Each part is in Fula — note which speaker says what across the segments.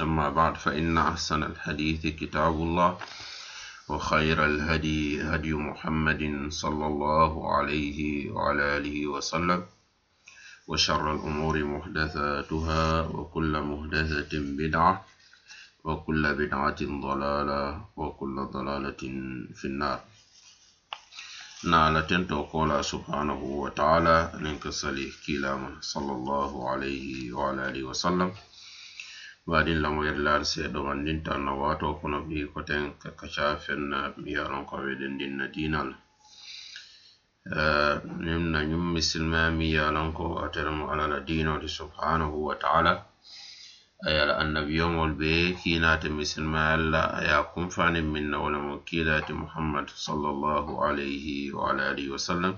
Speaker 1: أما بعد فإن أحسن الحديث كتاب الله وخير الهدي هدي محمد صلى الله عليه وعلى آله وسلم وشر الأمور محدثاتها وكل محدثة بدعة وكل بدعة ضلالة وكل ضلالة في النار. نالا تنتو قولا سبحانه وتعالى ننك صليه كلام صلى الله عليه وعلى آله وسلم. Baɗin lamoyir laar seeɗo man ndinta na wato kono ɓi koten kakaca fenna miyaron ko weɗen ndinna dinal nim na ñum misilma miyalan ko ateremo alala dinode subhanahu wa taala. Ayala annabiyomol ɓe kinate misilma allah aya kumfanin minna wolemo kilati muhammad sallllahu alayhi wa ala alihi wa sallam.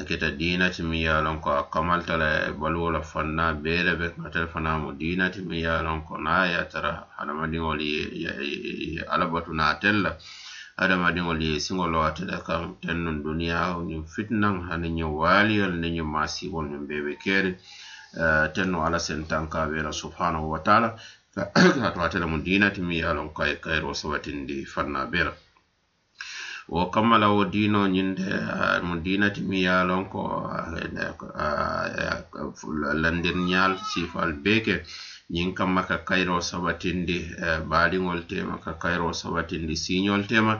Speaker 1: akita dinati mi ye lon ko a kamaltala e balwola fanna bere be atel fana mo dina timi ye lon ko na ye tara hadamadiŋol ye alabatu na tella. Hadamadiŋol ye siŋolo atele kaŋ ten nun duniya ñiŋ fitinaŋ hani ñiŋ waaliyol ni ñiŋ maasiwol ñiŋ bee be keeri eh, ten nu ala sentan ka bera subhanahu wa taala. Ka to atele mu dinati mi ye lon ko a kayro sabatindi fanna bera wo kammala wo dino ñinde mo diinati mi yalon ko landir ñal sifal beke ñin kamma ka kayro sabatindi e, baaliŋol tema ka kayro sabatindi siñol tema.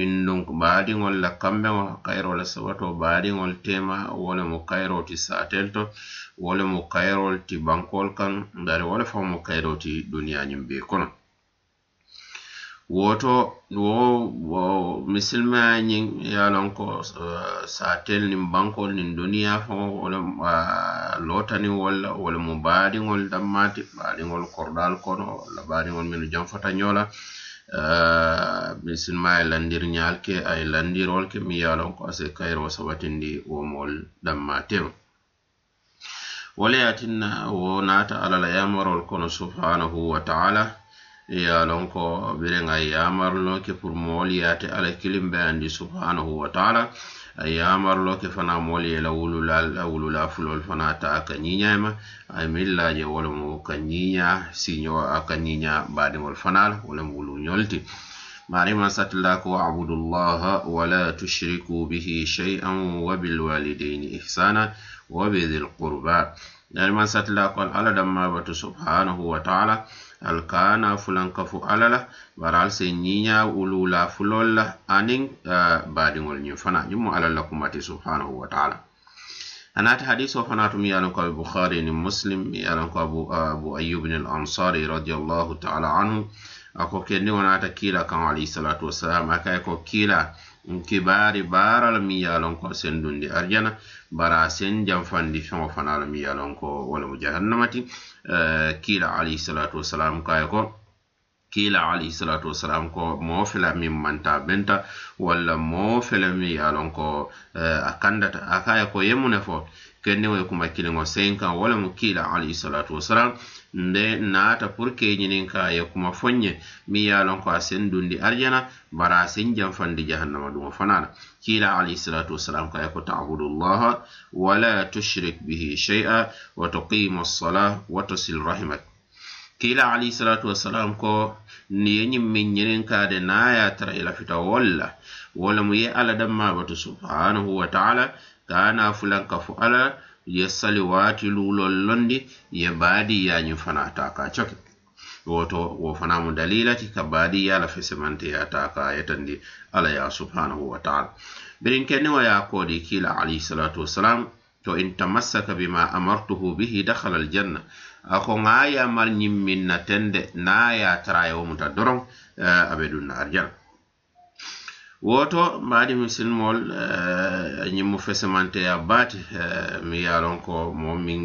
Speaker 1: In donc baadiŋol la kambeŋo kayiro la sabato baadiŋol tema. Wole mo kayro ti satel to wole mo kayrol ti bankol kan bari wole fa mo kayro ti duniyaa ñiŋ bee kono. woto wo wo ñiŋ ye a loŋ ko eh, saatel niŋ bankol nin duniya faŋo wala eh, lotani walla wala mo baadiŋol dammati baadiŋol kordal kono walla baadiŋol minnu janfata ñola uh, eh, misilma ye landir ñaal ke a landirol ke mi yalon ko ase kayro sabatindi womol mool dammaatema wala ye wo naata alala yamarol kono subhanahu wa taala ya lon ko biren a yamarlo ke pour ya yaate ala kilim be andi subhanahu wa taala. A yamarlo ke fana mool yela wulula wulula fana ta ka ñiñayma a millaje wolemo ka ñiña siño a ka ñiña badimol fanala wolem nyolti. Mari marima satilla ko abudullah wa la tushriku bihi shay'an wa bilwalidaini ihsana wa bidhil qurba. Mari man satla ko ala damma batu subhanahu wa ta'ala. Alkana fulanka fu alala bara al se ñiña wulula fulol la anin uh, badiŋol ñiŋ fana ñiŋ mu alal la kumati subhanahu wa taala. Anata hadiso fana tum yalan ko bukhari ni muslim yalan ko abu, uh, abu ayub al ansari radiyallahu ta'ala anhu. Ako kendi wonata kila kan alayhi salatu wassalam akay ko kila kibari baara mi yalon ko sendundi arjana bara a sen janfandi feŋo fana la miŋ ye a loŋ ko walamu jahannama ti. Eh, kiila alayhi salatu wasalam kaye ko kila alayhi salatu wasalam ko moo fela miŋ manta benta walla moo fele miŋ ye a ko eh, a kandata a kaye ko yemune fo. Kenniŋo ye kuma kiliŋo seyin kan wala mu kila alayhi salatu wasalam nde naata pour que ñinin ka ye kuma foñe mi ye lon ko a sen dundi arjana bara a sen janfandi jahannama ɗumo fanana kila alayhisalatu wasalam ka ye ko tabudu llaha wala tushrik bihi shay'a wa tuqimu lsala wa tusil rahimak kila alayhisalatu wasalam ko ni ye ñin min ñinin kade naya tara ila fita wolla wala mu ye ala dammabatu subhanahu wa taala kana fulanka fo ala ye sali waati luulol londi ye baadiyañu fana ta ka coke. Woto wo fana mu dalilati ka baadiya la fe semanteya ta ka yetandi ala ya subhanahu wa taala. Birin kenni wa ya koodi kila alayhi salatu wasalam to in tamassaka bima amartuhu bihi dakhala aljanna. Ako ŋa yamar ñimmin na tende na ya tarayewo muta doron eh, abe dunna arjana. woto mbaadi misilmol eh, ñimmo mu fesemanteya baati eh, mi ya a loŋ ko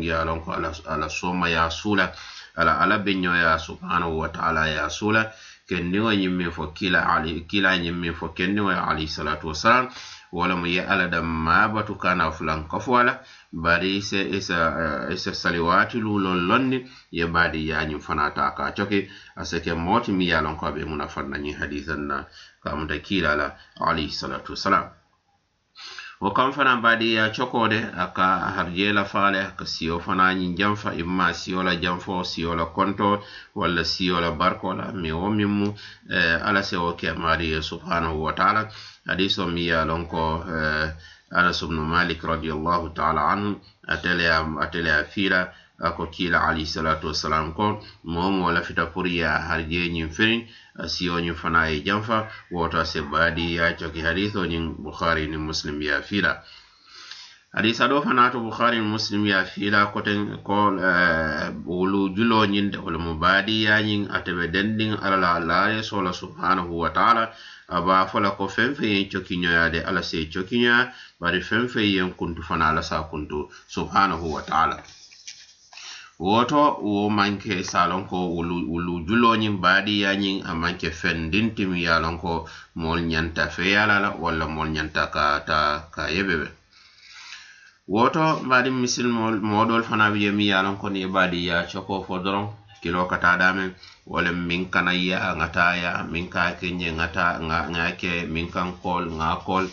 Speaker 1: ya lonko ye ko ala sooma ya sula suula ala ala binyo ya subhanahu wa taala ya sula suula kendiŋo ñiŋ fo kila kila ñiŋ fo kendiŋo wa ali salatu wasalam wala mu ye ala damma batu kana fulan kafo ala bari ise isa isa saliwati lulol lonni ye badi yañiŋ fana ta ka coki. Asake moti mi ye lon ko muna fanna ñiŋ hadisan na kamuta kila la alayhi salatu wasalam wo kam fana baadi ya coko de a ka harje faale a ka siyo fana ñiŋ janfa imma siyo la janfo siyo la konto walla siyo la barko la miŋ wo miŋ mu eh, alla se wo ke maari subhanahu wa taala. Hadiso mi ye lon ko eh, anas ubnu malik radiallahu taala anhu atele a atele a fiila ako kiila alayhi salatu wassalam ko momo lafita pour ya harjeñin ñiŋ siyoñin fana ye janfa woto se baadi ya coki haditho ñiŋ bukhari ni muslim ya fiila. Hadisa ɗo fana to bukhari ni muslim ya fiila koten ko uh, wulu julo ñin wala mo baadi yañin atebe dendin alala laare sola subhanahu wa taala aba fola ko fen yen cokiñoyade ala se cokiñoya bari fen yen kuntu fana ala sa kuntu subhanahu wa taala. woto wo manke salon ko salonko wulujuloñin baadiyañin a manke fendintimi yalon ko mol ñanta feyalala walla mol ñanta ka ta ka yebeɓe woto mbaadi misil moɗol fana wiye mi ye lonko ni baadiya coko fo doron kilo kata damen wala min kana ya min ka kenye ŋa ta min kan kol ŋa kol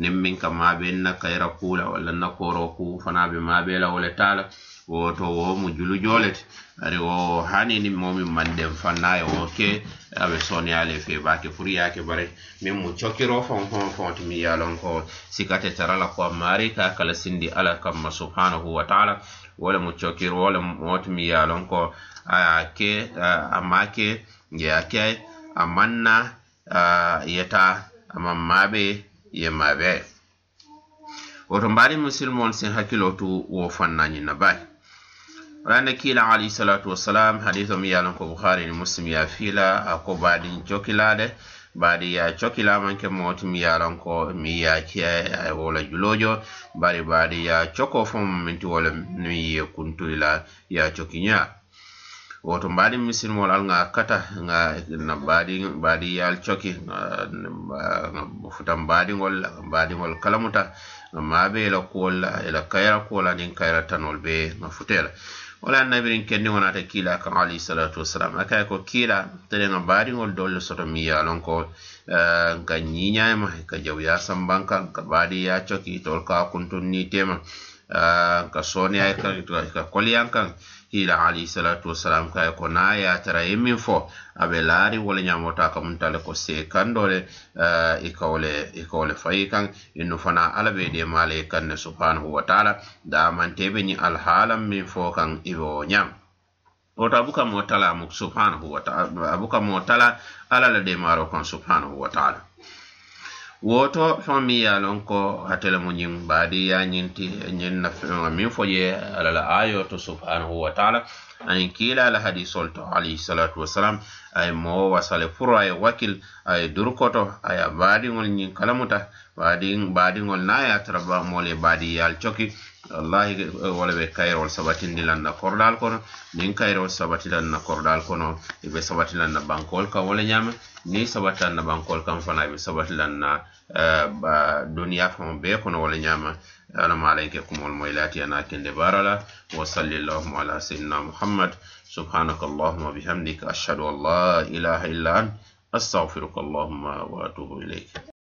Speaker 1: nin min ka mabe na kayra kula walla na koro ku fana be mabe la wala tala woto wo mu julu jolet ari wo hanini momin manden fannaye wo ke aɓe soniyale fe bake pour yake bare. Min mu cokiro fon fon fonti mi yalon ko sikate tarala ko mari ka kala sindi ala kamma subhanahu wa taala. Wala mu cokiro wala moti mi yalon ko a ke a make ya ke a yeta amam maɓe ye maɓe woto mbari musilmon sin hakkilo tu wo fannañinna baki randa kila alayhi salatu wassalam hadithu mi yalon ko bukhari ni muslim ya fila ako badi cokilade badi ya cokila manke moti mi yalon ko mi e, e ya kiya wala julojo bari badi ya choko fom minti wala mi ye kuntuila ya cokinya woto mbaɗin misilmol al nga kata nga na baɗi baɗi yal badi ngol badi ngol kalamuta mabe ila kuwol ila kayra kuwol anin kayra tanol be nga futela wala annabirin kenni wonata kiila kan alayhi salatu wassalam. Akay ko kiila terenga baadiŋol dolle soto mi yalon ko nka ñiñayma ka jawya sambanka ka baadi ya coki tol ka kuntun ni tema ka soniyay ka koliyan kan kila alayhisalatu wasalam kaye ko na yatara ye min fo aɓe laari wala ñamota kamuntale ko see kandole i eh, e kawle i kawle fayi kan. Innu fana ala ɓe ɗemala ye e kanne subhanahu wa taala. Damanteɓe ñi alhaalan min fo kan iwo ñam. Woto abuka mo tala subhanahu wa taala abuka mo tala ala la ɗemaro kan subhanahu wa taala. woto feŋ miŋ ye ko hatele mu ñiŋ baadiya ñiŋ ti ñiŋ nafeŋo min fo je ala ayo to subhanahu wa taala. anin kiila ala hadisol to alayhisalatu wasalam aye mowo wasale pour aye wakil aye durkoto aya baadiŋol ñiŋ kalamuta baadiŋol naŋ ye a tara moolu ye baadiyal coki. Wallahi eh, wala ɓe kayrol sabatindi lan na kordal kono niŋ kayrol sabatilan na kordal kono i be sabatilan na bankol kam wala ñama ni sabatilan na bankol kam fana ɓe be sabatilan na eh, duniya fama bee kono wala ñama السلام عليكم كم الميلات أنا كن بارلا وصلى الله على سيدنا محمد. سبحانك اللهم وبحمدك أشهد أن لا إله إلا أنت أستغفرك اللهم وأتوب إليك.